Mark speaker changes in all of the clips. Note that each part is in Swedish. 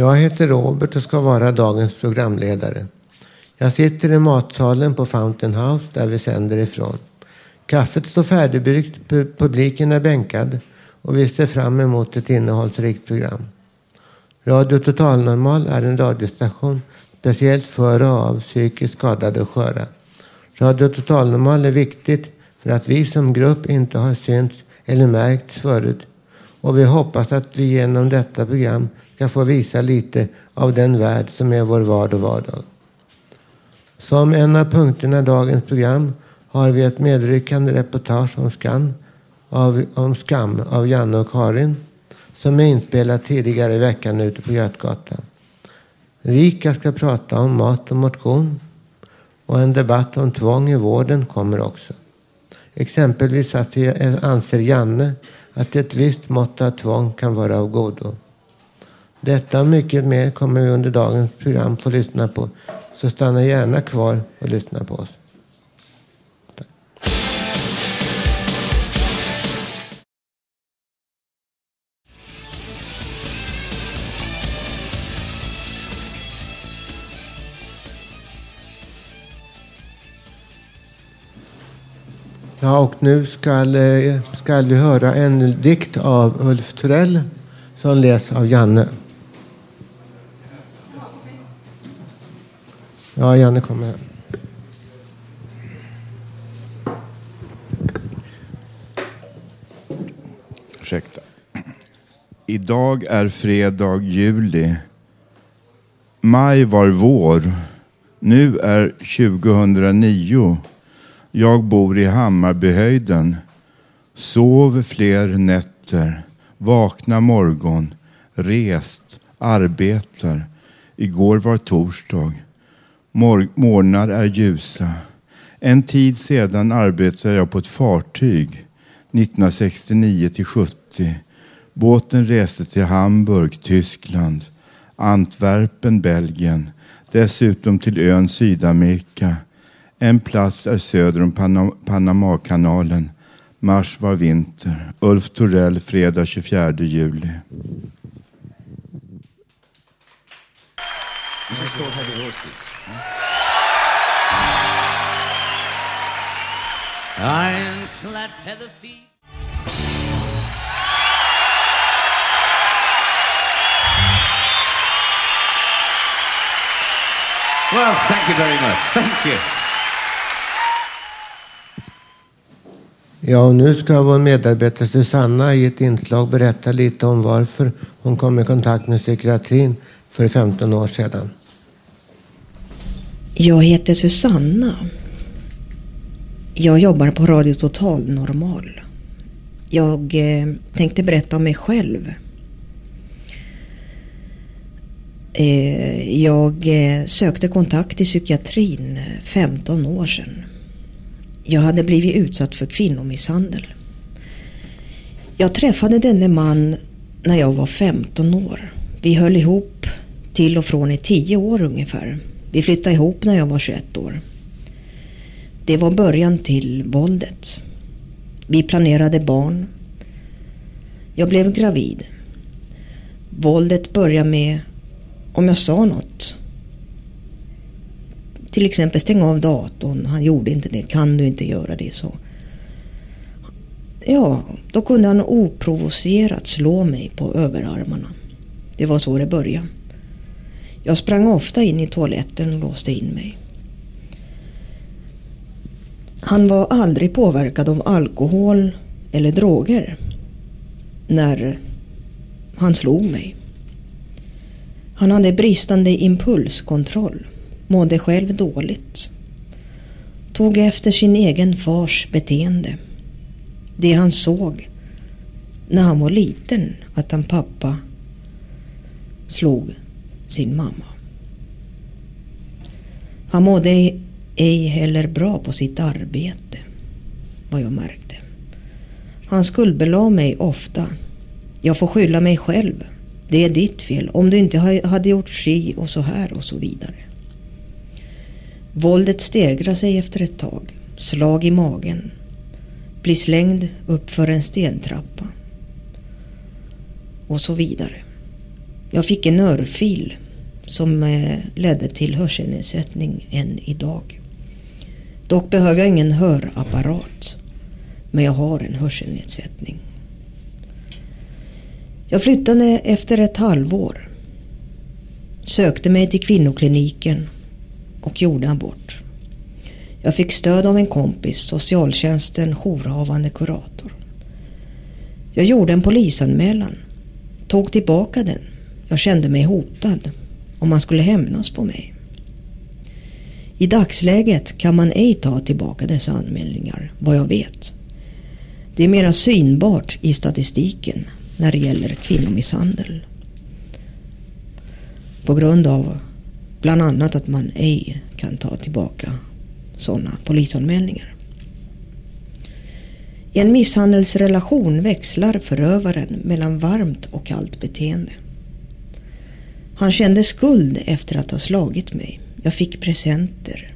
Speaker 1: Jag heter Robert och ska vara dagens programledare. Jag sitter i matsalen på Fountain House där vi sänder ifrån. Kaffet står färdigbryggt, publiken är bänkad och vi ser fram emot ett innehållsrikt program. Radio Total Normal är en radiostation speciellt för och av psykiskt skadade och sköra. Radio Total Normal är viktigt för att vi som grupp inte har synts eller märkts förut och vi hoppas att vi genom detta program ska få visa lite av den värld som är vår vardag och vardag. Som en av punkterna i dagens program har vi ett medryckande reportage om skam av, om skam av Janne och Karin som är inspelat tidigare i veckan ute på Götgatan. Rika ska prata om mat och motion och en debatt om tvång i vården kommer också. Exempelvis anser Janne att ett visst mått av tvång kan vara av godo. Detta och mycket mer kommer vi under dagens program få lyssna på. Så stanna gärna kvar och lyssna på oss. Tack. Ja, och nu ska, eh, ska vi höra en dikt av Ulf Turell som läses av Janne. Ja, Janne kommer.
Speaker 2: Ursäkta. Idag är fredag juli. Maj var vår. Nu är 2009. Jag bor i Hammarbyhöjden. Sov fler nätter. Vakna morgon. Rest. Arbetar. Igår var torsdag. Mor morgnar är ljusa. En tid sedan arbetade jag på ett fartyg 1969 till 70. Båten reste till Hamburg, Tyskland, Antwerpen, Belgien, dessutom till ön Sydamerika. En plats är söder om Panam Panamakanalen. Mars var vinter. Ulf Torell, fredag 24 juli.
Speaker 3: This is Heavy Horses. Feather feet. Well, thank you very much. Thank you.
Speaker 1: Ja, och nu ska vår medarbetare Susanna i ett inslag berätta lite om varför hon kom i kontakt med psykiatrin för 15 år sedan.
Speaker 4: Jag heter Susanna. Jag jobbar på Radio Total Normal. Jag eh, tänkte berätta om mig själv. Eh, jag eh, sökte kontakt i psykiatrin eh, 15 år sedan. Jag hade blivit utsatt för kvinnomisshandel. Jag träffade denne man när jag var 15 år. Vi höll ihop till och från i 10 år ungefär. Vi flyttade ihop när jag var 21 år. Det var början till våldet. Vi planerade barn. Jag blev gravid. Våldet började med om jag sa något. Till exempel stäng av datorn. Han gjorde inte det. Kan du inte göra det så? Ja, då kunde han oprovocerat slå mig på överarmarna. Det var så det började. Jag sprang ofta in i toaletten och låste in mig. Han var aldrig påverkad av alkohol eller droger när han slog mig. Han hade bristande impulskontroll, mådde själv dåligt. Tog efter sin egen fars beteende. Det han såg när han var liten, att han pappa slog sin mamma. Han mådde ej heller bra på sitt arbete, vad jag märkte. Han skuldbelade mig ofta. Jag får skylla mig själv. Det är ditt fel. Om du inte hade gjort si och så här och så vidare. Våldet stegrar sig efter ett tag. Slag i magen. Blir slängd upp för en stentrappa. Och så vidare. Jag fick en örfil som eh, ledde till hörselnedsättning än idag. Dock behöver jag ingen hörapparat. Men jag har en hörselnedsättning. Jag flyttade efter ett halvår. Sökte mig till kvinnokliniken och gjorde abort. Jag fick stöd av en kompis, socialtjänsten, jourhavande kurator. Jag gjorde en polisanmälan. Tog tillbaka den. Jag kände mig hotad. Om man skulle hämnas på mig. I dagsläget kan man ej ta tillbaka dessa anmälningar, vad jag vet. Det är mera synbart i statistiken när det gäller kvinnomisshandel. På grund av bland annat att man ej kan ta tillbaka sådana polisanmälningar. I en misshandelsrelation växlar förövaren mellan varmt och kallt beteende. Han kände skuld efter att ha slagit mig. Jag fick presenter.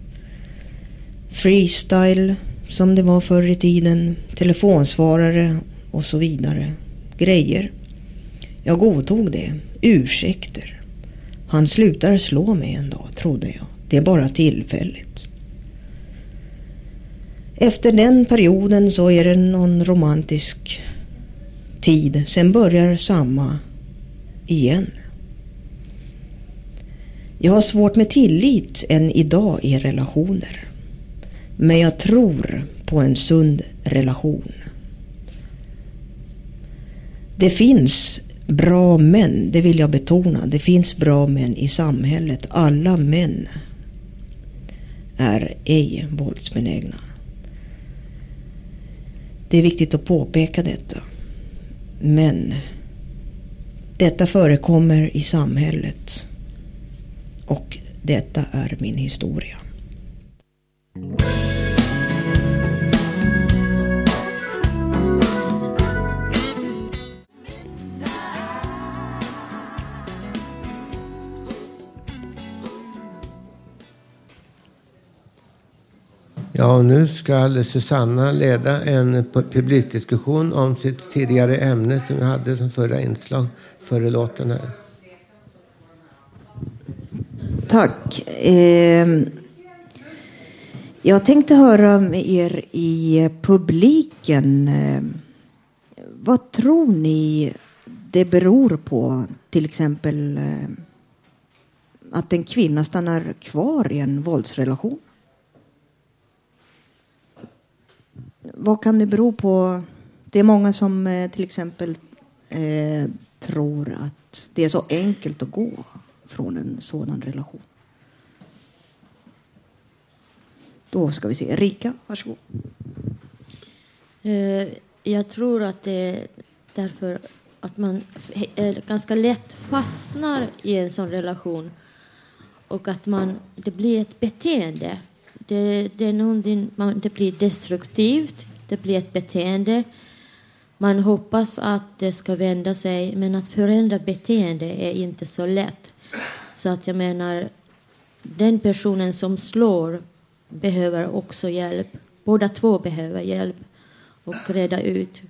Speaker 4: Freestyle, som det var förr i tiden, telefonsvarare och så vidare. Grejer. Jag godtog det. Ursäkter. Han slutar slå mig en dag, trodde jag. Det är bara tillfälligt. Efter den perioden så är det någon romantisk tid. Sen börjar samma igen. Jag har svårt med tillit än idag i relationer. Men jag tror på en sund relation. Det finns bra män, det vill jag betona. Det finns bra män i samhället. Alla män är ej våldsbenägna. Det är viktigt att påpeka detta. Men detta förekommer i samhället. Och detta är min historia.
Speaker 1: Ja, nu ska Susanna leda en publikdiskussion om sitt tidigare ämne som vi hade som förra inslag, före låten här.
Speaker 4: Tack. Eh, jag tänkte höra med er i publiken. Eh, vad tror ni det beror på, till exempel eh, att en kvinna stannar kvar i en våldsrelation? Vad kan det bero på? Det är många som eh, till exempel eh, tror att det är så enkelt att gå från en sådan relation. Då ska vi se. Erika, varsågod.
Speaker 5: Eh, jag tror att det är därför att man eh, ganska lätt fastnar i en sån relation och att man, det blir ett beteende. Det, det, är någonting, man, det blir destruktivt, det blir ett beteende. Man hoppas att det ska vända sig, men att förändra beteende är inte så lätt. Så att jag menar, den personen som slår behöver också hjälp. Båda två behöver hjälp och reda ut.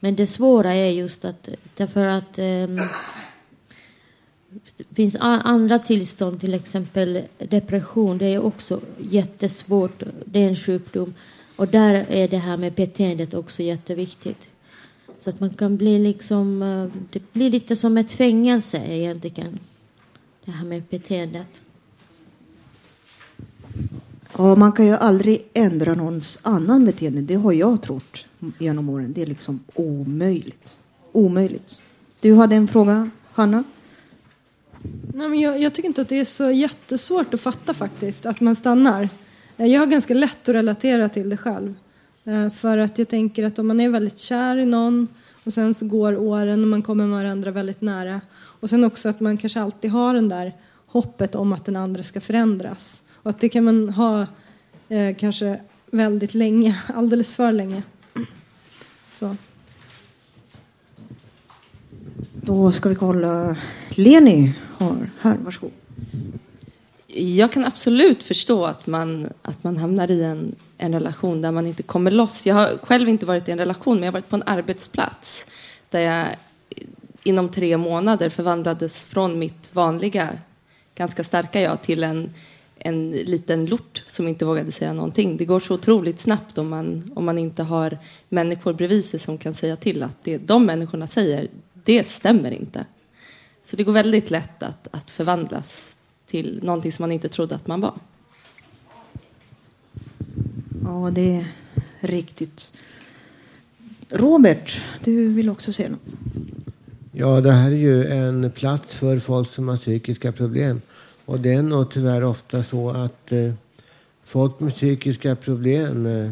Speaker 5: Men det svåra är just att därför att um, det finns andra tillstånd, till exempel depression. Det är också jättesvårt. Det är en sjukdom. Och där är det här med beteendet också jätteviktigt. Så att man kan bli liksom, eh, det blir lite som ett fängelse egentligen. Det här med beteendet.
Speaker 6: Ja, man kan ju aldrig ändra någons annan beteende. Det har jag trott genom åren. Det är liksom omöjligt. Omöjligt. Du hade en fråga, Hanna?
Speaker 7: Nej, men jag, jag tycker inte att det är så jättesvårt att fatta faktiskt, att man stannar. Eh, Jag har ganska lätt att relatera till det själv. Eh, För att jag tänker att om man är väldigt kär i någon och sen så går åren och man kommer varandra väldigt nära. Och sen också att man kanske alltid har den där hoppet om att den andra ska förändras. Och att det kan man ha eh, kanske väldigt länge, alldeles för länge. Så.
Speaker 6: Då ska vi kolla. Leni har här, varsågod.
Speaker 8: Jag kan absolut förstå att man, att man hamnar i en, en relation där man inte kommer loss. Jag har själv inte varit i en relation, men jag har varit på en arbetsplats där jag inom tre månader förvandlades från mitt vanliga, ganska starka jag till en, en liten lort som inte vågade säga någonting. Det går så otroligt snabbt om man, om man inte har människor bredvid sig som kan säga till att det de människorna säger, det stämmer inte. Så det går väldigt lätt att, att förvandlas till någonting som man inte trodde att man var.
Speaker 6: Ja, det är riktigt. Robert, du vill också säga något?
Speaker 1: Ja, det här är ju en plats för folk som har psykiska problem. Och det är nog tyvärr ofta så att eh, folk med psykiska problem eh,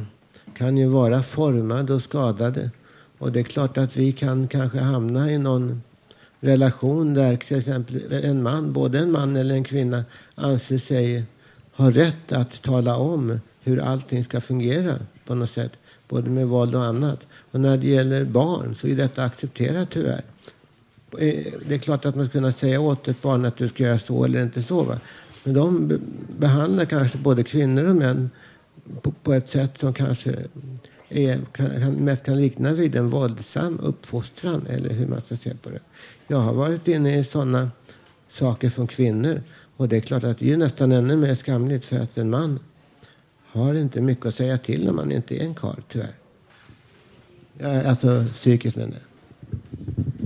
Speaker 1: kan ju vara formade och skadade. Och det är klart att vi kan kanske hamna i någon relation där till exempel en man, både en man eller en kvinna, anser sig ha rätt att tala om hur allting ska fungera på något sätt, både med våld och annat. Och när det gäller barn så är detta accepterat tyvärr. Eh, det är klart att man ska kunna säga åt ett barn att du ska göra så eller inte så. Va? Men de behandlar kanske både kvinnor och män på, på ett sätt som kanske är, kan, mest kan likna vid en våldsam uppfostran eller hur man ska se på det. Jag har varit inne i sådana saker från kvinnor och det är klart att det är nästan ännu mer skamligt för att en man har inte mycket att säga till om man inte är en karl, tyvärr. Alltså psykiskt menar jag.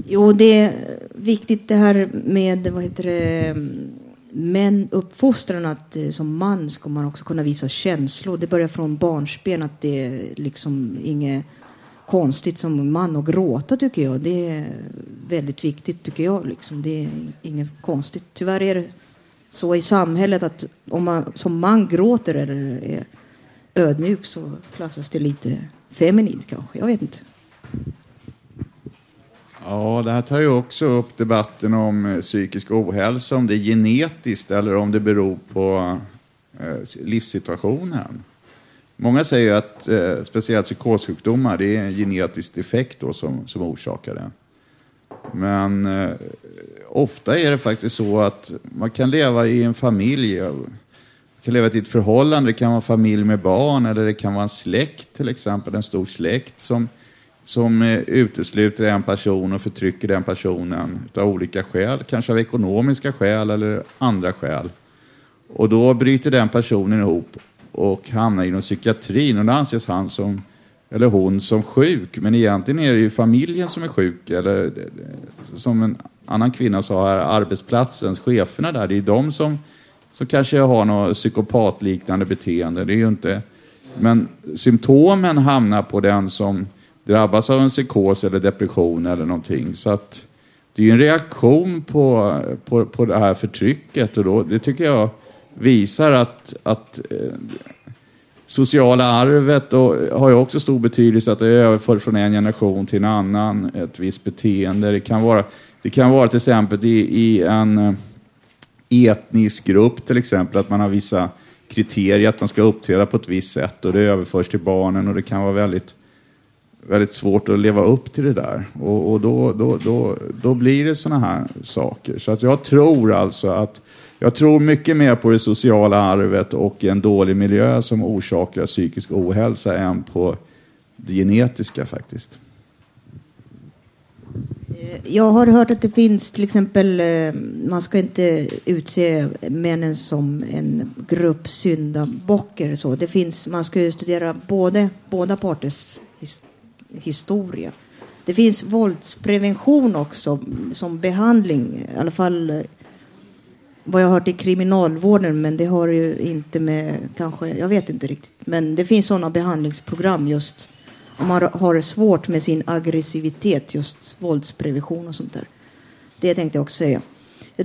Speaker 6: Jo, det är viktigt det här med vad heter det, män, uppfostran att eh, som man ska man också kunna visa känslor. Det börjar från barnsben att det är liksom inget konstigt som man att gråta tycker jag. Det är väldigt viktigt tycker jag. Liksom. Det är inget konstigt. Tyvärr är det så i samhället att om man som man gråter eller är ödmjuk så klassas det lite feminint kanske. Jag vet inte.
Speaker 9: Ja, det här tar ju också upp debatten om eh, psykisk ohälsa, om det är genetiskt eller om det beror på eh, livssituationen. Många säger att eh, speciellt psykossjukdomar, det är en genetisk defekt då som, som orsakar det. Men eh, ofta är det faktiskt så att man kan leva i en familj, eh, man kan leva i ett förhållande, det kan vara familj med barn eller det kan vara en släkt till exempel, en stor släkt som som eh, utesluter en person och förtrycker den personen av olika skäl, kanske av ekonomiska skäl eller andra skäl. Och då bryter den personen ihop och hamnar inom psykiatrin och då anses han som, eller hon som sjuk. Men egentligen är det ju familjen som är sjuk eller eh, eh, som en annan kvinna sa här, arbetsplatsens, cheferna där, det är de som, som kanske har något psykopatliknande beteende. Det är ju inte... Men symptomen hamnar på den som drabbas av en psykos eller depression eller någonting. Så att det är ju en reaktion på, på, på det här förtrycket och då, det tycker jag visar att, att eh, sociala arvet och, har ju också stor betydelse att det överför från en generation till en annan ett visst beteende. Det kan vara, det kan vara till exempel i, i en eh, etnisk grupp till exempel att man har vissa kriterier att man ska uppträda på ett visst sätt och det överförs till barnen och det kan vara väldigt väldigt svårt att leva upp till det där. Och, och då, då, då, då blir det sådana här saker. Så att jag tror alltså att jag tror mycket mer på det sociala arvet och en dålig miljö som orsakar psykisk ohälsa än på det genetiska faktiskt.
Speaker 6: Eh, jag har hört att det finns till exempel, eh, man ska inte utse männen som en grupp syndabockar. Så. Det finns, man ska ju studera både, båda parters historia. Det finns våldsprevention också som behandling, i alla fall eh, vad jag har hört i kriminalvården, men det har ju inte med kanske, jag vet inte riktigt. Men det finns sådana behandlingsprogram just om man har det svårt med sin aggressivitet, just våldsprevention och sånt där. Det tänkte jag också säga.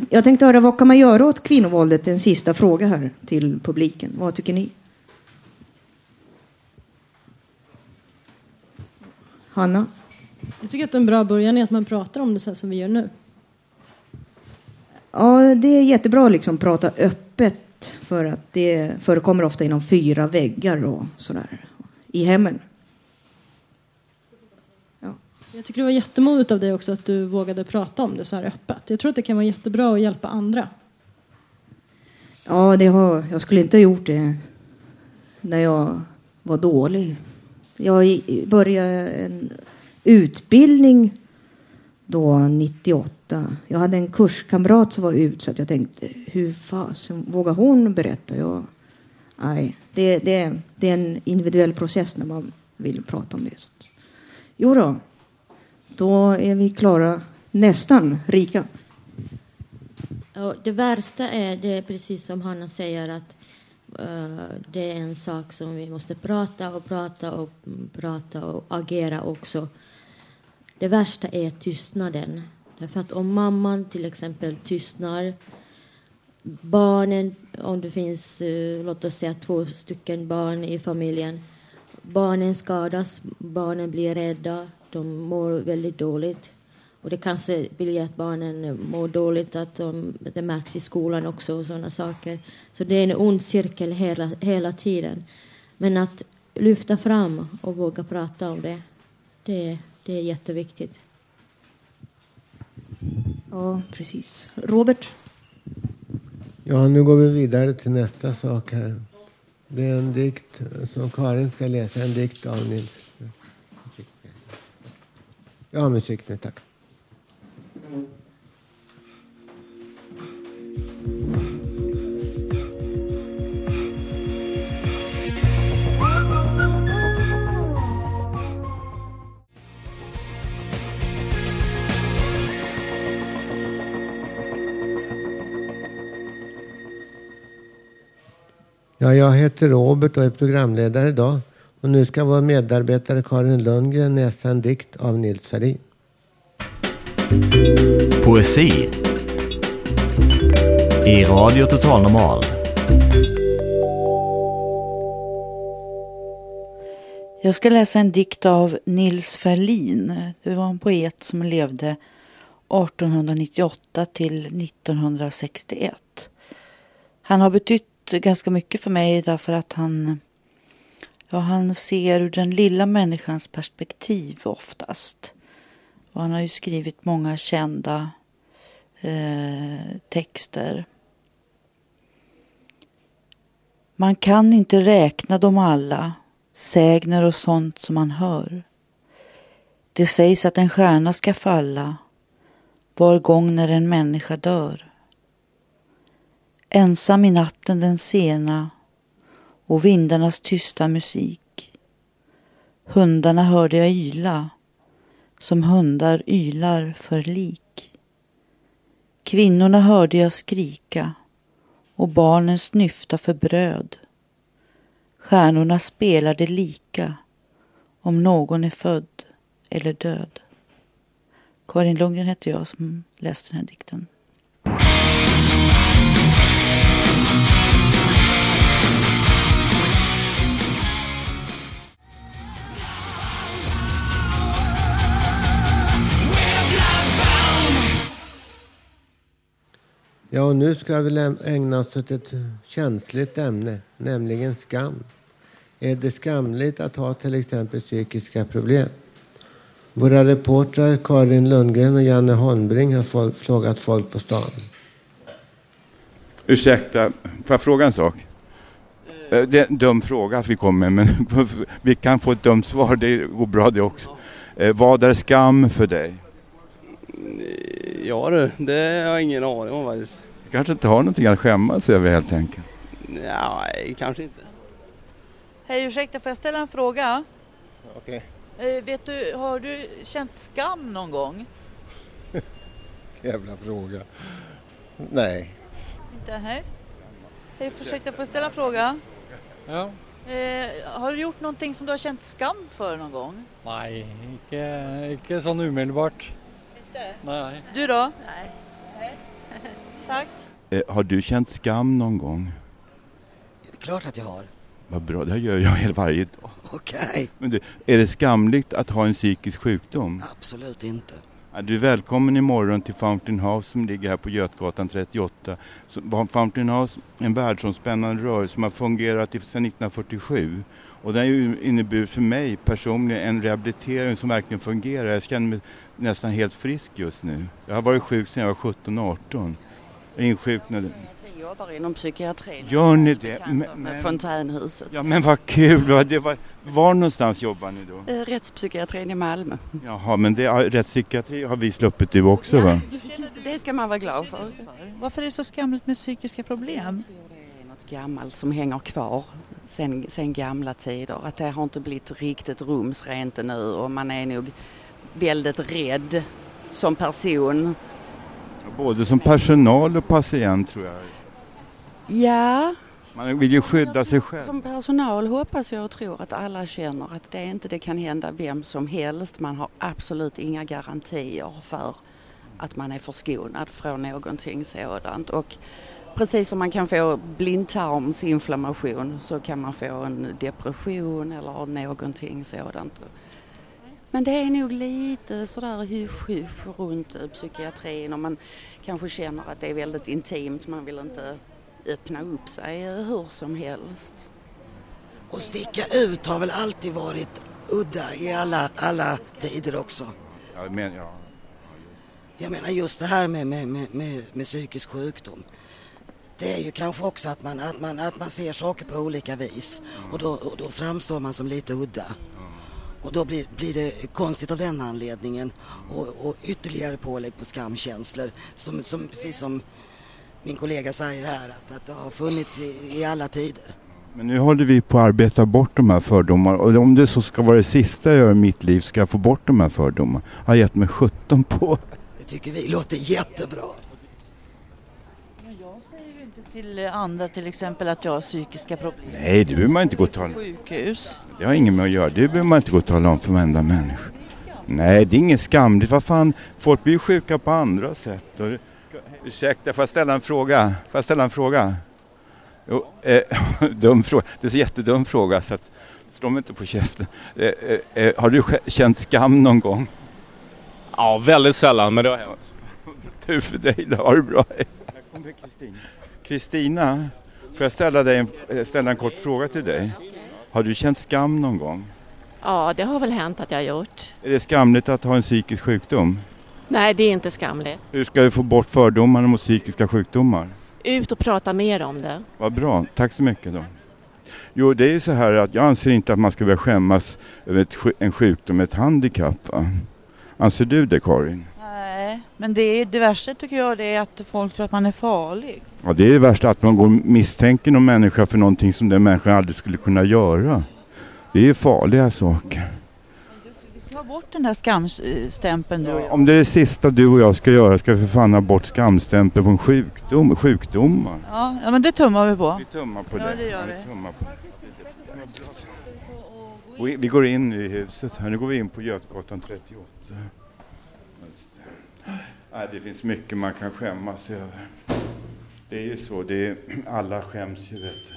Speaker 6: Jag tänkte höra, vad kan man göra åt kvinnovåldet? En sista fråga här till publiken. Vad tycker ni? Hanna?
Speaker 7: Jag tycker att en bra början är att man pratar om det så som vi gör nu.
Speaker 6: Ja, det är jättebra att liksom prata öppet för att det förekommer ofta inom fyra väggar och sådär i hemmen.
Speaker 7: Jag tycker det var jättemodigt av dig också att du vågade prata om det så här öppet. Jag tror att det kan vara jättebra att hjälpa andra.
Speaker 6: Ja, det har, jag skulle inte ha gjort det när jag var dålig. Jag började en utbildning då 98. Jag hade en kurskamrat som var utsatt. Jag tänkte, hur fasen vågar hon berätta? Jag, nej, det, det, det är en individuell process när man vill prata om det. Så. Jo då, då är vi klara, nästan rika.
Speaker 5: Ja, det värsta är det precis som Hanna säger att Eh, det är en sak som vi måste prata och prata och prata och agera också. Det värsta är tystnaden. Därför att om mamman till exempel tystnar barnen, om det finns eh, låt oss säga två stycken barn i familjen barnen skadas, barnen blir rädda, de mår väldigt dåligt. Och det kanske blir att barnen mår dåligt, att de, det märks i skolan också och sådana saker. Så det är en ond cirkel hela, hela tiden. Men att lyfta fram och våga prata om det, det, det är jätteviktigt.
Speaker 6: Ja, precis. Robert?
Speaker 1: Ja, nu går vi vidare till nästa sak här. Det är en dikt som Karin ska läsa, en dikt av Nils Ja, musik nu, tack. Ja, jag heter Robert och är programledare idag. Och nu ska vår medarbetare Karin Lundgren läsa en dikt av Nils Ferlin.
Speaker 10: Poesi i Radio Total Normal.
Speaker 11: Jag ska läsa en dikt av Nils Ferlin. Det var en poet som levde 1898 till 1961. Han har betytt ganska mycket för mig därför att han Ja, han ser ur den lilla människans perspektiv oftast. Och han har ju skrivit många kända eh, texter. Man kan inte räkna dem alla, sägner och sånt som man hör. Det sägs att en stjärna ska falla var gång när en människa dör. Ensam i natten den sena och vindarnas tysta musik. Hundarna hörde jag yla som hundar ylar för lik. Kvinnorna hörde jag skrika och barnen snyfta för bröd. Stjärnorna spelade lika om någon är född eller död. Karin Lundgren heter jag som läste den här dikten.
Speaker 1: Ja, och nu ska vi ägna oss åt ett känsligt ämne, nämligen skam. Är det skamligt att ha till exempel psykiska problem? Våra reportrar Karin Lundgren och Janne Holmbring har frågat folk på stan.
Speaker 2: Ursäkta, får jag fråga en sak? Eh, det är en dum fråga att vi kommer med, men vi kan få ett dumt svar. Det går bra det också. Eh, vad är skam för dig?
Speaker 12: Ja du, det har jag ingen aning om faktiskt.
Speaker 2: Du kanske inte har någonting att skämmas över helt enkelt.
Speaker 12: Nej, kanske inte.
Speaker 13: Hej, ursäkta, får jag ställa en fråga?
Speaker 14: Okej.
Speaker 13: Eh, vet du, har du känt skam någon gång?
Speaker 14: Jävla fråga. Nej.
Speaker 13: Inte? Hej. Hej, ursäkta, får jag ställa en fråga?
Speaker 15: Ja.
Speaker 13: Eh, har du gjort någonting som du har känt skam för någon gång?
Speaker 15: Nei, ikke, ikke sånn umiddelbart.
Speaker 13: Inte?
Speaker 15: Nei.
Speaker 13: Du då? Nej. Tack.
Speaker 2: Eh, har du känt skam någon gång?
Speaker 16: Det är klart att jag har.
Speaker 2: Vad bra, det gör jag hela varje dag.
Speaker 16: Okej.
Speaker 2: Men du, är det skamligt att ha en psykisk sjukdom?
Speaker 16: Absolut inte.
Speaker 2: Du är välkommen imorgon till Fountain House som ligger här på Götgatan 38. Så, Fountain House är en världsomspännande rörelse som har fungerat sedan 1947. Och den har ju inneburit för mig personligen en rehabilitering som verkligen fungerar. Jag känner mig nästan helt frisk just nu. Jag har varit sjuk sedan jag var 17-18. Jag insjuknade.
Speaker 17: Vi jobbar inom psykiatrin.
Speaker 2: Gör ni det? Men-
Speaker 17: Med
Speaker 2: men-
Speaker 17: Fontänhuset.
Speaker 2: Ja men vad kul! Det var, var någonstans jobbar ni då?
Speaker 17: Eh, Rättspsykiatrin i Malmö.
Speaker 2: Jaha, men det, rättspsykiatri har vi sluppit du också va?
Speaker 17: Det ska man vara glad för.
Speaker 13: Varför är det så skamligt med psykiska problem?
Speaker 17: Något gammalt som hänger kvar sen, sen gamla tider. Att det har inte blivit riktigt rumsrent nu och man är nog väldigt rädd som person.
Speaker 2: Både som personal och patient tror jag.
Speaker 17: Ja,
Speaker 2: Man vill ju skydda sig själv.
Speaker 17: som personal hoppas jag och tror att alla känner att det inte det kan hända vem som helst. Man har absolut inga garantier för att man är förskonad från någonting sådant. Och precis som man kan få blindtarmsinflammation så kan man få en depression eller någonting sådant. Men det är nog lite sådär hysch-hysch runt psykiatrin och man kanske känner att det är väldigt intimt. Man vill inte öppna upp sig hur som helst.
Speaker 16: Och sticka ut har väl alltid varit udda i alla, alla tider också.
Speaker 2: Ja, men, ja.
Speaker 16: Jag menar just det här med, med, med, med, med psykisk sjukdom. Det är ju kanske också att man, att, man, att man ser saker på olika vis och då, och då framstår man som lite udda. Och då blir, blir det konstigt av den anledningen och, och ytterligare pålägg på skamkänslor som, som precis som min kollega säger här att, att det har funnits i, i alla tider.
Speaker 2: Men nu håller vi på att arbeta bort de här fördomarna och om det så ska vara det sista jag gör i mitt liv ska jag få bort de här fördomarna. Jag har gett mig 17 på.
Speaker 16: Det tycker vi låter jättebra.
Speaker 13: Jag säger ju inte till andra till exempel att jag har psykiska problem.
Speaker 2: Nej, det behöver man inte gå och tala
Speaker 13: Sjukhus.
Speaker 2: Det har inget med att göra. Det behöver man inte gå och tala om för varenda människa. Nej, det är inget skamligt. Vad fan, folk blir ju sjuka på andra sätt. Och... Ursäkta, får jag ställa en fråga? Får jag ställa en fråga? Jo, eh, dum fråga. Det är en jättedum fråga så att slå mig inte på käften. Eh, eh, eh, har du känt skam någon gång?
Speaker 18: Ja, väldigt sällan, men det har hänt.
Speaker 2: Tur för dig, då har du bra. Här kommer Kristina. Kristina, får jag ställa, dig en, eh, ställa en kort fråga till dig? Har du känt skam någon gång?
Speaker 19: Ja, det har väl hänt att jag har gjort.
Speaker 2: Är det skamligt att ha en psykisk sjukdom?
Speaker 19: Nej, det är inte skamligt.
Speaker 2: Hur ska vi få bort fördomarna mot psykiska sjukdomar?
Speaker 19: Ut och prata mer om det.
Speaker 2: Vad bra, tack så mycket då. Jo, det är ju så här att jag anser inte att man ska behöva skämmas över ett, en sjukdom, ett handikapp. Va? Anser du det Karin?
Speaker 13: Nej, men det, är, det värsta tycker jag det är att folk tror att man är farlig.
Speaker 2: Ja, det är det värsta att man går misstänker någon människa för någonting som den människan aldrig skulle kunna göra. Det är ju farliga saker.
Speaker 13: Vi ska ha bort den här skamstämpeln du och jag.
Speaker 2: Om det är det sista du och jag ska göra ska vi för fan ha bort skamstämpeln på en sjukdom, sjukdomar.
Speaker 13: Ja, ja, men det tummar vi på.
Speaker 2: Vi tummar på
Speaker 13: Ja,
Speaker 2: det.
Speaker 13: det gör
Speaker 2: Ja,
Speaker 13: vi.
Speaker 2: tummar på. Och vi- vi går in i huset här. Nu går vi in på Götgatan 38. Det. Nej, det finns mycket man kan skämmas över. Det är ju så. Det är, alla skäms ju, vet du.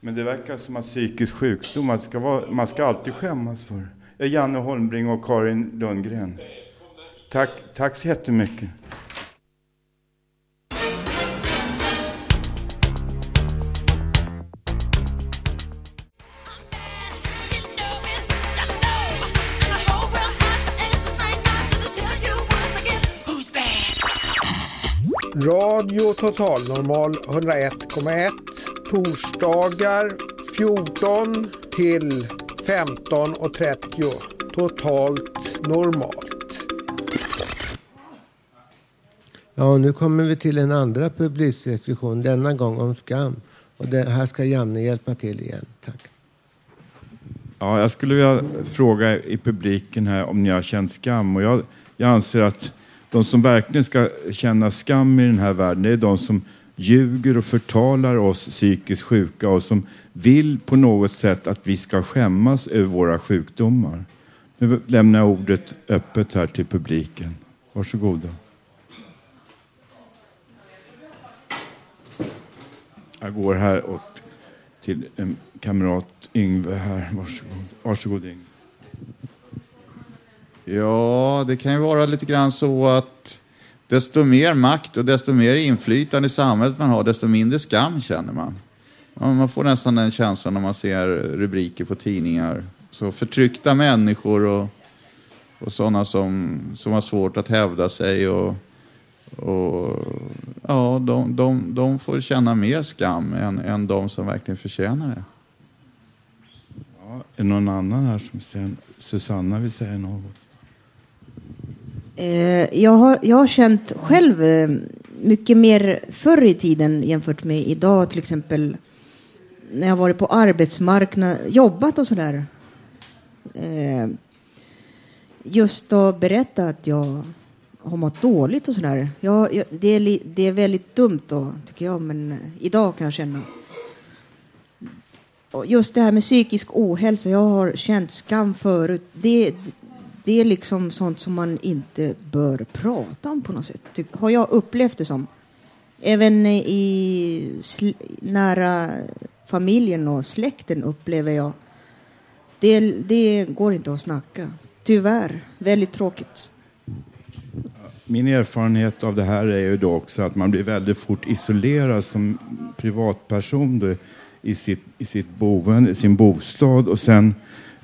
Speaker 2: Men det verkar som att psykisk sjukdom, man ska vara, man ska alltid skämmas för. Janne Holmbring och Karin Lundgren. Tack, tack så jättemycket.
Speaker 20: Radio Total Normal 101,1 torsdagar 14 till 15.30 totalt normalt.
Speaker 1: Ja, nu kommer vi till en andra publikdiskussion, denna gång om skam. Och det, här ska Janne hjälpa till igen. Tack.
Speaker 2: Ja, jag skulle vilja fråga i publiken här om ni har känt skam. Och jag, jag anser att de som verkligen ska känna skam i den här världen, det är de som ljuger och förtalar oss psykiskt sjuka och som vill på något sätt att vi ska skämmas över våra sjukdomar. Nu lämnar jag ordet öppet här till publiken. Varsågoda. Jag går här och till en kamrat Yngve här. Varsågod, Varsågod Yngve.
Speaker 9: Ja, det kan ju vara lite grann så att desto mer makt och desto mer inflytande i samhället man har, desto mindre skam känner man. Man får nästan den känslan när man ser rubriker på tidningar. Så förtryckta människor och, och sådana som, som har svårt att hävda sig. Och, och, ja, de, de, de får känna mer skam än, än de som verkligen förtjänar det.
Speaker 2: Ja, är det någon annan här som säger, Susanna vill säga något?
Speaker 6: Eh, jag, har, jag har känt själv eh, mycket mer förr i tiden jämfört med idag till exempel när jag varit på arbetsmarknaden, jobbat och sådär. Eh, just att berätta att jag har mått dåligt och sådär. Jag, jag, det, är li, det är väldigt dumt då, tycker jag, men idag kan jag känna. Och just det här med psykisk ohälsa, jag har känt skam förut. Det, det är liksom sånt som man inte bör prata om på något sätt. Typ, har jag upplevt det som. Även i nära familjen och släkten upplever jag. Det, det går inte att snacka. Tyvärr. Väldigt tråkigt.
Speaker 2: Min erfarenhet av det här är ju då också att man blir väldigt fort isolerad som privatperson då, i, sitt, i sitt boende, sin bostad och sen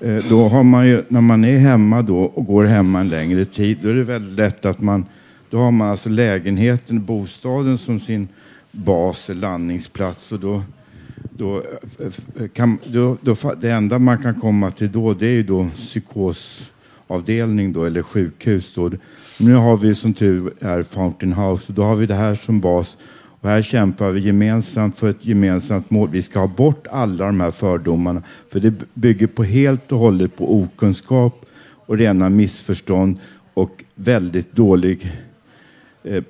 Speaker 2: Eh, då har man ju, när man är hemma då och går hemma en längre tid, då är det väldigt lätt att man, då har man alltså lägenheten, bostaden som sin bas, landningsplats och då, då, eh, eh, kan, då, då, det enda man kan komma till då, det är ju då psykosavdelning då, eller sjukhus då. Nu har vi som tur är Fountain House och då har vi det här som bas. Och här kämpar vi gemensamt för ett gemensamt mål. Vi ska ha bort alla de här fördomarna. För det bygger på helt och hållet på okunskap och rena missförstånd och väldigt dålig eh,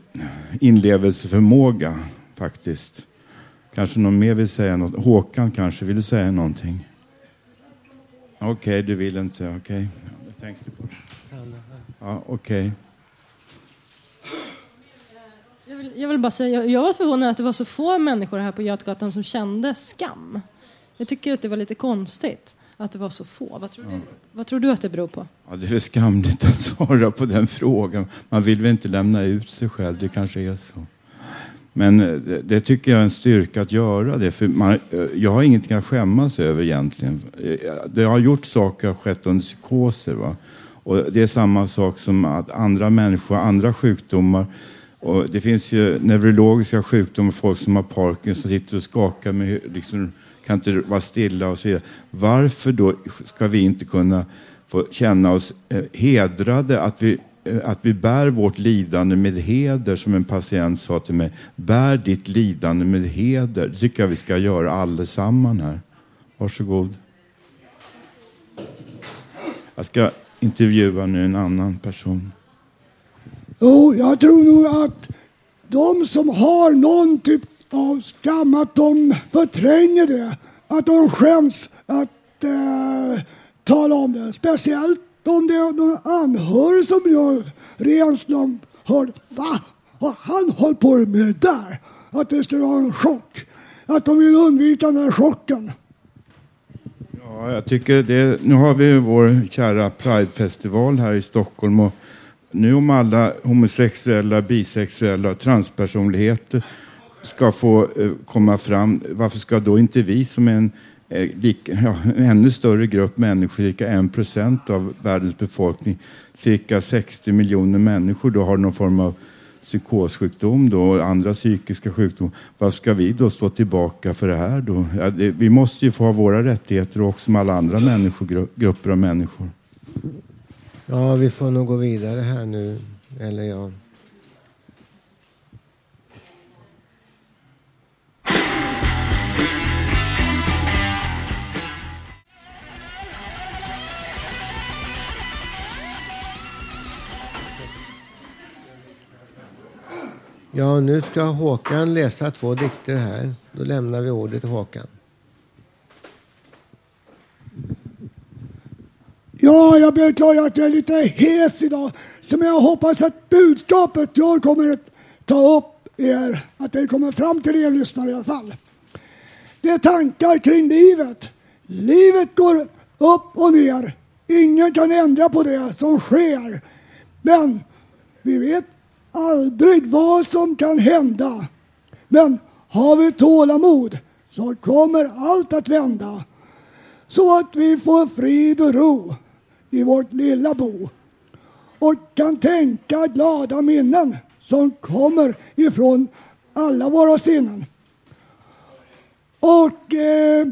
Speaker 2: inlevelseförmåga faktiskt. Kanske någon mer vill säga något? Håkan kanske vill du säga någonting? Okej, okay, du vill inte. Okej, okay. jag tänkte på det. Ja, okej. Okay.
Speaker 7: Jag vill, jag vill bara säga, jag, jag var förvånad att det var så få människor här på Götgatan som kände skam. Jag tycker att det var lite konstigt att det var så få. Vad tror, du, vad tror du att det beror på?
Speaker 2: Ja, det är väl skamligt att svara på den frågan. Man vill väl inte lämna ut sig själv, det kanske är så. Men eh, det, det tycker jag är en styrka att göra det. För man, eh, jag har ingenting att skämmas över egentligen. Eh, Det har gjort saker, har skett under psykoser. Va? Och det är samma sak som att andra människor, andra sjukdomar. Och det finns ju neurologiska sjukdomar, folk som har Parkinson som sitter och skakar med, liksom, kan inte vara stilla och så vidare. Varför då ska vi inte kunna få känna oss eh, hedrade att vi eh, att vi bär vårt lidande med heder, som en patient sa till mig. Bär ditt lidande med heder. Det tycker jag vi ska göra allesammans här. Varsågod. Jag ska intervjua nu en annan person.
Speaker 21: Jo, jag tror nog att de som har någon typ av skam, att de förtränger det. Att de skäms att eh, tala om det. Speciellt om det är någon anhörig som gör rent slump. hör Va? Har han hållit på med det där? Att det skulle vara en chock. Att de vill undvika den här chocken.
Speaker 2: Ja, jag tycker det. Nu har vi vår kära Pride-festival här i Stockholm och nu om alla homosexuella, bisexuella och transpersonligheter ska få eh, komma fram, varför ska då inte vi som är en, eh, lika, ja, en ännu större grupp människor, cirka en procent av världens befolkning, cirka 60 miljoner människor då har någon form av psykossjukdom då, och andra psykiska sjukdomar. Varför ska vi då stå tillbaka för det här då? Ja, det, vi måste ju få ha våra rättigheter också som alla andra människor, grupper av människor.
Speaker 1: Ja, vi får nog gå vidare här nu. Eller ja. Ja, nu ska Håkan läsa två dikter här. Då lämnar vi ordet till Håkan.
Speaker 21: Ja, jag beklagar att jag är lite hes idag. Så men jag hoppas att budskapet jag kommer att ta upp är att det kommer fram till er lyssnare i alla fall. Det är tankar kring livet. Livet går upp och ner. Ingen kan ändra på det som sker. Men vi vet aldrig vad som kan hända. Men har vi tålamod så kommer allt att vända. Så att vi får frid och ro i vårt lilla bo och kan tänka glada minnen som kommer ifrån alla våra sinnen. Och eh,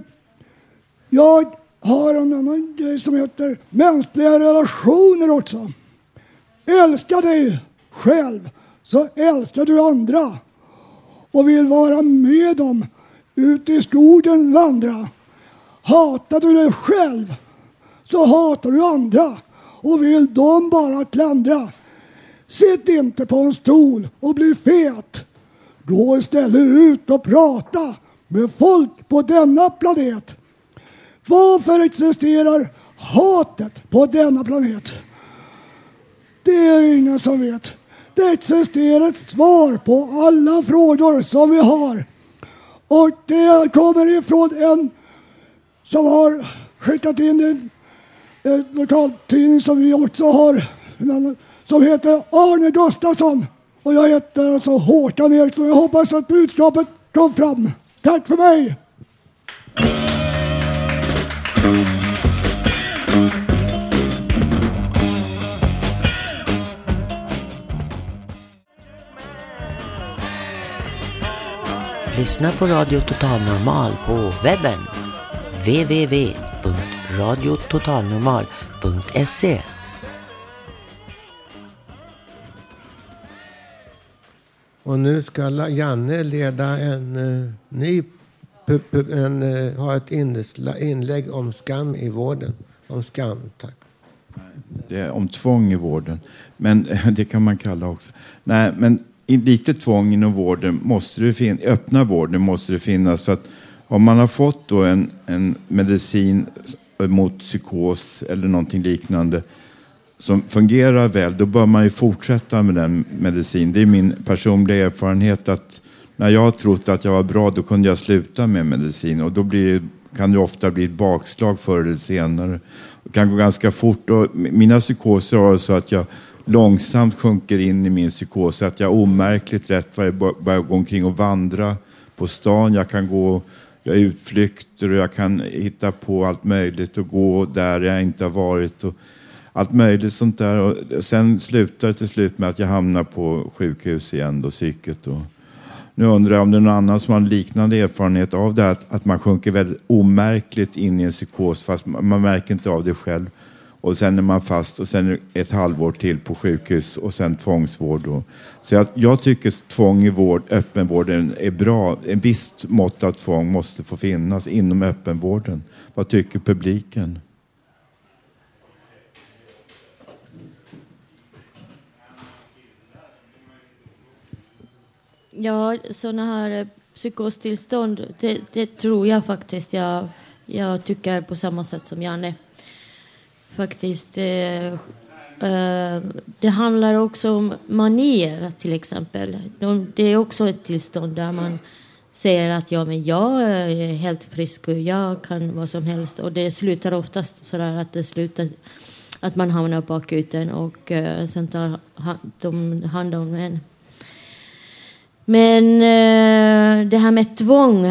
Speaker 21: jag har en annan grej som heter mänskliga relationer också. Älska dig själv så älskar du andra och vill vara med dem ut i skogen vandra. Hatar du dig själv så hatar du andra och vill dem bara klandra. Sitt inte på en stol och bli fet. Gå istället ut och prata med folk på denna planet. Varför existerar hatet på denna planet? Det är ingen som vet. Det existerar ett svar på alla frågor som vi har. Och det kommer ifrån en som har skickat in en, en lokaltidning som vi också har. Som heter Arne Gustafsson. Och jag heter alltså Håkan Eriksson. Jag hoppas att budskapet kom fram. Tack för mig!
Speaker 22: Lyssna på Radio Total Normal på webben www.radiototalnormal.se
Speaker 1: Och nu ska Janne leda en uh, ny en, eh, ha ett inlägg om skam i vården. Om skam, tack.
Speaker 2: Det är om tvång i vården. Men det kan man kalla också. Nej, men i lite tvång inom vården måste det fin- öppna vården måste det finnas. För att om man har fått då en, en medicin Eh, mot psykos eller någonting liknande som fungerar väl, då bör man ju fortsätta med den medicin. Det är min personliga erfarenhet att när jag har trott att jag var bra, då kunde jag sluta med medicin och då blir, kan det ofta bli ett bakslag förr eller senare. Det kan gå ganska fort och mina psykoser har så att jag långsamt sjunker in i min psykos att jag omärkligt rätt börjar gå omkring och vandra på stan. Jag kan gå jag utflykter och jag kan hitta på allt möjligt och gå där jag inte har varit. Och allt möjligt sånt där. Och sen slutar det till slut med att jag hamnar på sjukhus igen, då, psyket. Och nu undrar jag om det är någon annan som har en liknande erfarenhet av det här, att, att man sjunker väldigt omärkligt in i en psykos fast man, man märker inte av det själv. Och sen är man fast och sen ett halvår till på sjukhus och sen tvångsvård. Då. så jag, jag tycker tvång i vård, öppenvården är bra. En visst mått av tvång måste få finnas inom öppenvården. Vad tycker publiken?
Speaker 5: Ja, sådana här eh, psykostillstånd, det, det tror jag faktiskt. Jag, jag tycker på samma sätt som Janne. Faktiskt. Eh, eh, det handlar också om manier till exempel. De, det är också ett tillstånd där man säger att ja, men jag är helt frisk och jag kan vad som helst. Och det slutar oftast så där att det slutar att man hamnar på akuten och eh, sen tar ha, de hand om en. Men eh, det här med tvång,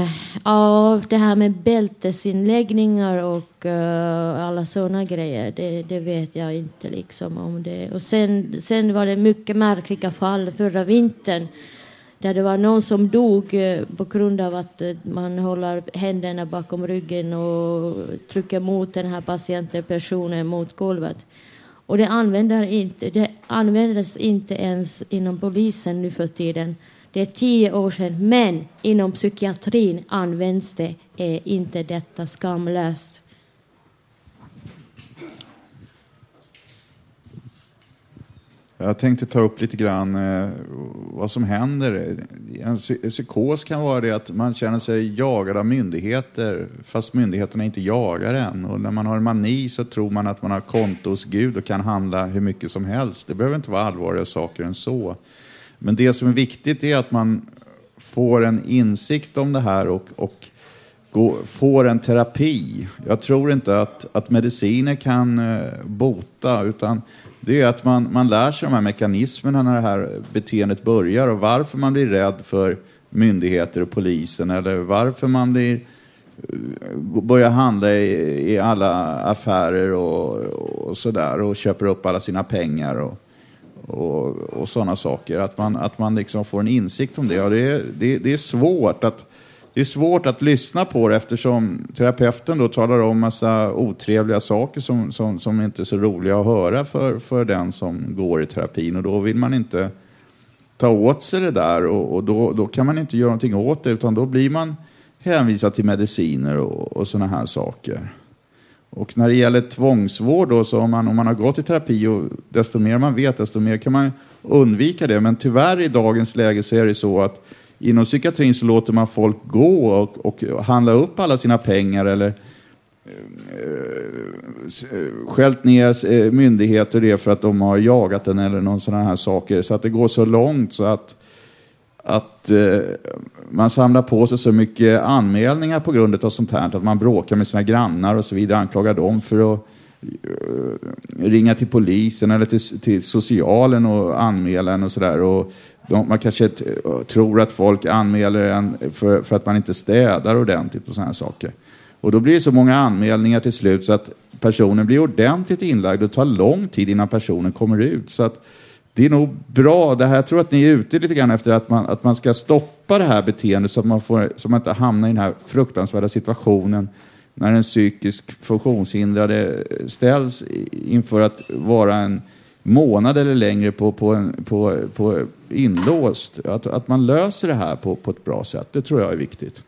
Speaker 5: ja, det här med bältesinläggningar och eh, alla sådana grejer, det, det vet jag inte liksom om det. Och sen, sen var det mycket märkliga fall förra vintern där det var någon som dog eh, på grund av att eh, man håller händerna bakom ryggen och trycker mot den här patienten, personen, mot golvet. Och det, använder inte, det användes inte ens inom polisen nu för tiden. Det är tio år sedan, men inom psykiatrin används det är inte detta skamlöst.
Speaker 9: Jag tänkte ta upp lite grann eh, vad som händer. En psykos kan vara det att man känner sig jagad av myndigheter fast myndigheterna inte jagar en. Och när man har en mani så tror man att man har konto hos Gud och kan handla hur mycket som helst. Det behöver inte vara allvarliga saker än så. Men det som är viktigt är att man får en insikt om det här och, och gå, får en terapi. Jag tror inte att, att mediciner kan eh, bota, utan det är att man, man lär sig de här mekanismerna när det här beteendet börjar och varför man blir rädd för myndigheter och polisen eller varför man blir eh, börjar handla i, i alla affärer och, och sådär och köper upp alla sina pengar och, och, och sådana saker. Att man, att man liksom får en insikt om det. Ja, det, är, det, det är svårt att det är svårt att lyssna på det eftersom terapeuten då talar om massa otrevliga saker som, som, som inte är så roliga att höra för, för den som går i terapin. Och då vill man inte ta åt sig det där och, och då, då kan man inte göra någonting åt det utan då blir man hänvisad till mediciner och, och sådana här saker. Och när det gäller tvångsvård då, så om man, om man har gått i terapi och desto mer man vet, desto mer kan man undvika det. Men tyvärr i dagens läge så är det så att inom psykiatrin så låter man folk gå och, och handla upp alla sina pengar eller eh, eh, skällt ner eh, myndigheter det för att de har jagat den eller någon sån här saker. Så att det går så långt så att, att eh, man samlar på sig så mycket anmälningar på grund av sånt här. Att man bråkar med sina grannar och så vidare, anklagar dem för att eh, ringa till polisen eller till, till socialen och anmäla en och sådär. Man kanske eh, tror att folk anmäler en för, för att man inte städar ordentligt och sådana saker. Och då blir det så många anmälningar till slut så att personen blir ordentligt inlagd och det tar lång tid innan personen kommer ut. Så att det är nog bra. Det här, jag tror att ni är ute lite grann efter att man, att man ska stoppa det här beteendet så att man, får, så att man inte hamnar i den här fruktansvärda situationen när en psykisk funktionshindrade ställs inför att vara en månad eller längre på, på, en, på, på inlåst. Att, att man löser det här på, på ett bra sätt, det tror jag är viktigt.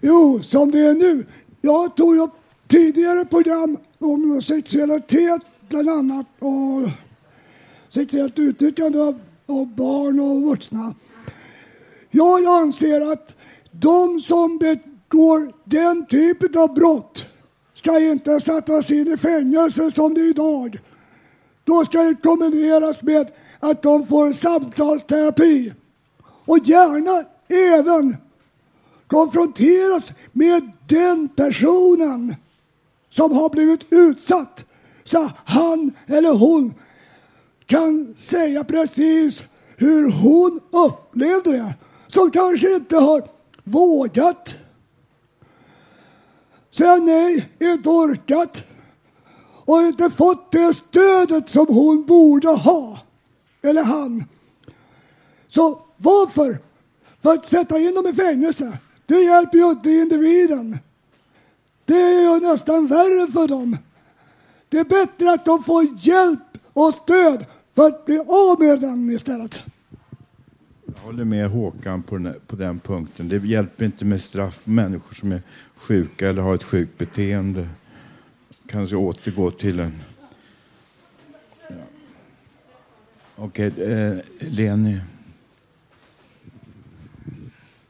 Speaker 21: Jo, som det är nu. Jag tog upp tidigare program om sexualitet bland annat och sexuellt utnyttjande av, av barn och vuxna. Jag anser att de som begår den typen av brott ska inte sättas in i fängelse som det är idag. Då ska det kombineras med att de får samtalsterapi och gärna även konfronteras med den personen som har blivit utsatt så han eller hon kan säga precis hur hon upplevde det. Som kanske inte har vågat säga nej, inte orkat och inte fått det stödet som hon borde ha. Eller han. Så varför? För att sätta in dem i fängelse, det hjälper ju inte individen. Det är ju nästan värre för dem. Det är bättre att de får hjälp och stöd för att bli av med den istället.
Speaker 2: Jag håller med Håkan på den, på den punkten. Det hjälper inte med straff på människor som är sjuka eller har ett sjukt beteende. Kanske återgå till en... Ja. Okej, eh, Leni.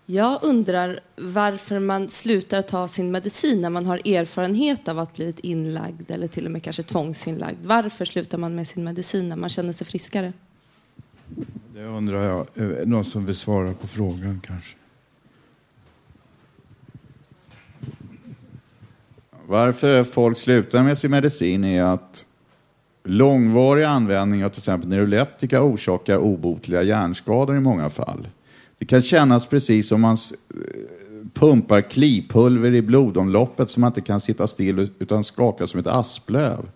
Speaker 8: Jag undrar varför man slutar ta sin medicin när man har erfarenhet av att blivit inlagd eller till och med kanske tvångsinlagd. Varför slutar man med sin medicin när man känner sig friskare?
Speaker 2: Det undrar jag. Någon som vill svara på frågan kanske?
Speaker 9: Varför folk slutar med sin medicin är att långvarig användning av till exempel neuroleptika orsakar obotliga hjärnskador i många fall. Det kan kännas precis som man eh, pumpar klipulver i blodomloppet som man inte kan sitta still utan skakar som ett asplöv.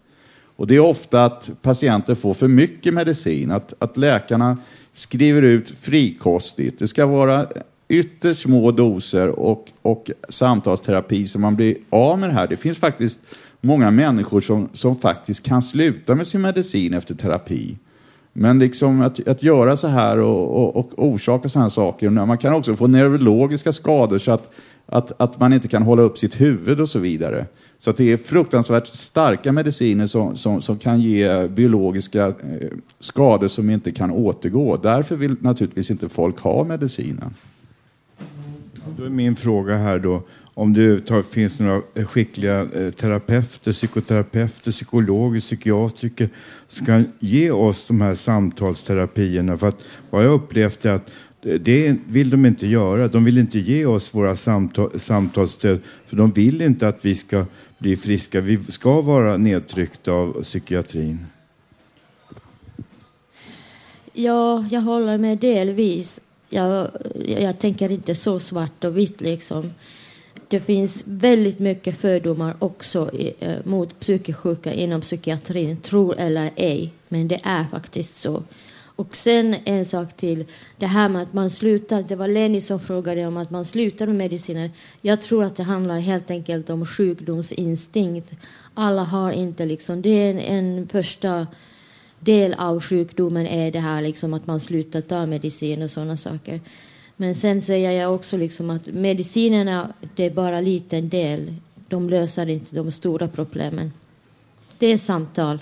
Speaker 9: Och det är ofta att patienter får för mycket medicin, att, att läkarna skriver ut frikostigt. Det ska vara ytterst små doser och, och samtalsterapi så man blir av med det här. Det finns faktiskt många människor som, som faktiskt kan sluta med sin medicin efter terapi. Men liksom att, att göra så här och, och, och orsaka sådana här saker. Man kan också få neurologiska skador så att att, att man inte kan hålla upp sitt huvud och så vidare. Så att det är fruktansvärt starka mediciner som, som, som kan ge biologiska eh, skador som inte kan återgå. Därför vill naturligtvis inte folk ha medicinen.
Speaker 2: Då är min fråga här då, om det överhuvudtaget finns några eh, skickliga eh, terapeuter, psykoterapeuter, psykologer, psykiatriker som kan ge oss de här samtalsterapierna. För att vad jag upplevt är att eh, det vill de inte göra. De vill inte ge oss våra samtal, samtalsstöd, för de vill inte att vi ska bli friska. Vi ska vara nedtryckta av psykiatrin.
Speaker 5: Ja, jag håller med delvis. Jag, jag tänker inte så svart och vitt liksom. Det finns väldigt mycket fördomar också i, eh, mot psykiskt sjuka inom psykiatrin, tro eller ej. Men det är faktiskt så. Och sen en sak till, det här med att man slutar, det var Lenny som frågade om att man slutar med mediciner. Jag tror att det handlar helt enkelt om sjukdomsinstinkt. Alla har inte liksom, det är en, en första del av sjukdomen är det här liksom att man slutar ta medicin och sådana saker. Men sen säger jag också liksom att medicinerna, det är bara en liten del. De löser inte de stora problemen. Det är samtal.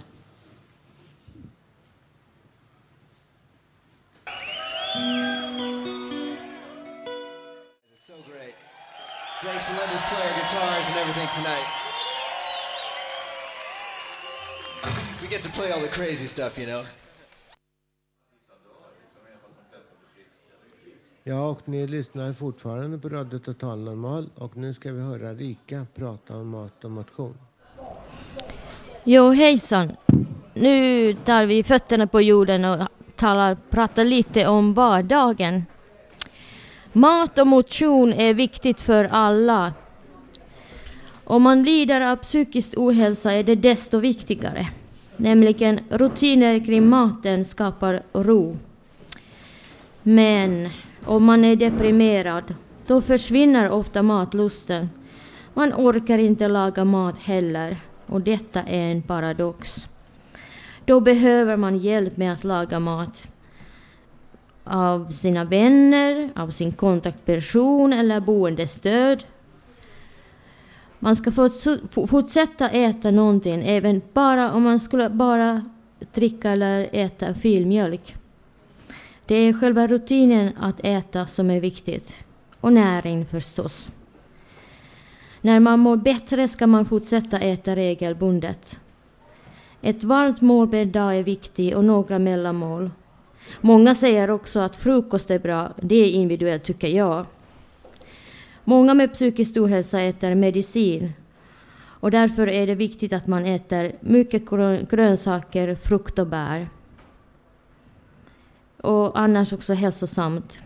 Speaker 23: Thanks for letting us play our guitars and everything tonight. We get to play all the crazy stuff, you know.
Speaker 1: Ja, och ni lyssnar fortfarande på Radio Total Normal och nu ska vi höra Rika prata om mat och motion.
Speaker 5: Jo, hejsan. Nu tar vi fötterna på jorden och talar, pratar lite om vardagen. Mat och motion är viktigt för alla. Om man lider av psykisk ohälsa är det desto viktigare. Nämligen rutiner kring maten skapar ro. Men om man är deprimerad, då försvinner ofta matlusten. Man orkar inte laga mat heller och detta är en paradox. Då behöver man hjälp med att laga mat av sina vänner, av sin kontaktperson eller boendestöd. Man ska fortsätta äta någonting, även bara om man skulle bara dricka eller äta filmjölk. Det är själva rutinen att äta som är viktigt. Och näring förstås. När man mår bättre ska man fortsätta äta regelbundet. Ett varmt mål per dag är viktigt och några mellanmål. Många säger också att frukost är bra. Det är individuellt tycker jag. Många med psykisk ohälsa äter medicin. Och därför är det viktigt att man äter mycket grönsaker, frukt och bär och annars också hälsosamt.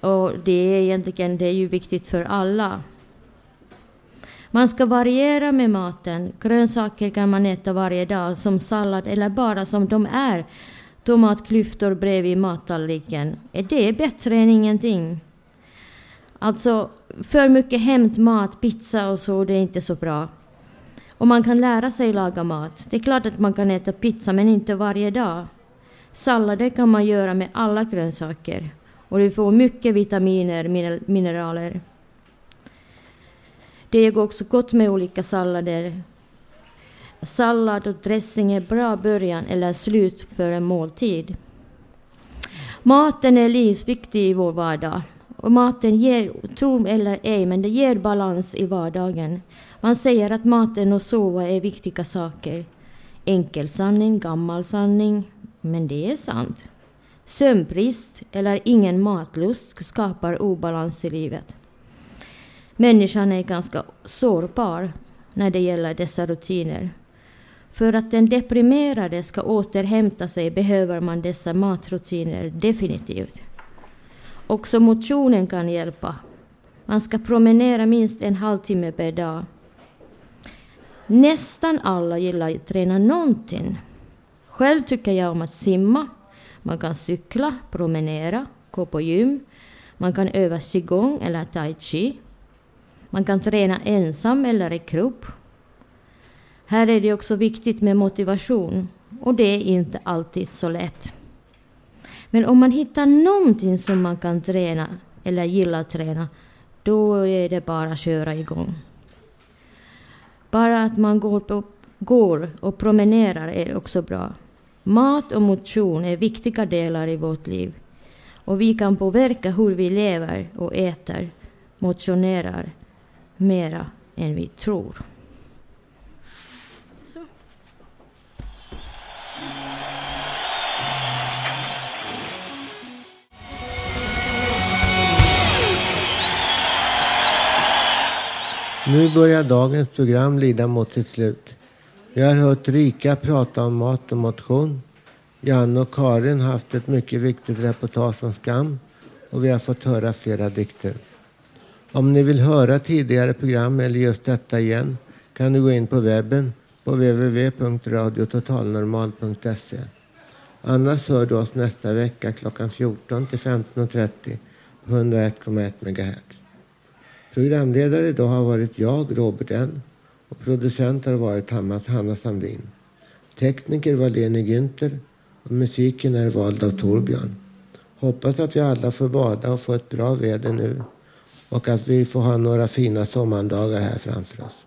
Speaker 5: Och det är egentligen det är ju viktigt för alla. Man ska variera med maten. Grönsaker kan man äta varje dag som sallad eller bara som de är. Tomatklyftor bredvid mattallriken. Det är bättre än ingenting. Alltså, för mycket hämtmat, pizza och så, det är inte så bra. Och man kan lära sig laga mat. Det är klart att man kan äta pizza, men inte varje dag. Sallader kan man göra med alla grönsaker och du får mycket vitaminer, och mineraler. Det går också gott med olika sallader. Sallad och dressing är bra början eller slut för en måltid. Maten är livsviktig i vår vardag. Och maten ger, tro eller ej, men det ger balans i vardagen. Man säger att maten och sova är viktiga saker. Enkel sanning, gammal sanning, men det är sant. Sömnbrist eller ingen matlust skapar obalans i livet. Människan är ganska sårbar när det gäller dessa rutiner. För att den deprimerade ska återhämta sig behöver man dessa matrutiner definitivt. Också motionen kan hjälpa. Man ska promenera minst en halvtimme per dag. Nästan alla gillar att träna någonting. Själv tycker jag om att simma. Man kan cykla, promenera, gå på gym. Man kan öva qigong eller tai chi. Man kan träna ensam eller i grupp. Här är det också viktigt med motivation och det är inte alltid så lätt. Men om man hittar någonting som man kan träna eller gillar att träna, då är det bara att köra igång. Bara att man går, på, går och promenerar är också bra. Mat och motion är viktiga delar i vårt liv. Och vi kan påverka hur vi lever och äter, motionerar, mera än vi tror.
Speaker 1: Nu börjar dagens program lida mot sitt slut. Vi har hört Rika prata om mat och motion. Janne och Karin har haft ett mycket viktigt reportage om skam och vi har fått höra flera dikter. Om ni vill höra tidigare program eller just detta igen kan du gå in på webben på www.radiototalnormal.se. Annars hör du oss nästa vecka klockan 14 till 15.30 på 101,1 MHz. Programledare idag har varit jag, Robert N. Och producent har varit Hanna Sandin. Tekniker var Leni Günther och musiken är vald av Torbjörn. Hoppas att vi alla får bada och få ett bra väder nu och att vi får ha några fina sommardagar här framför oss.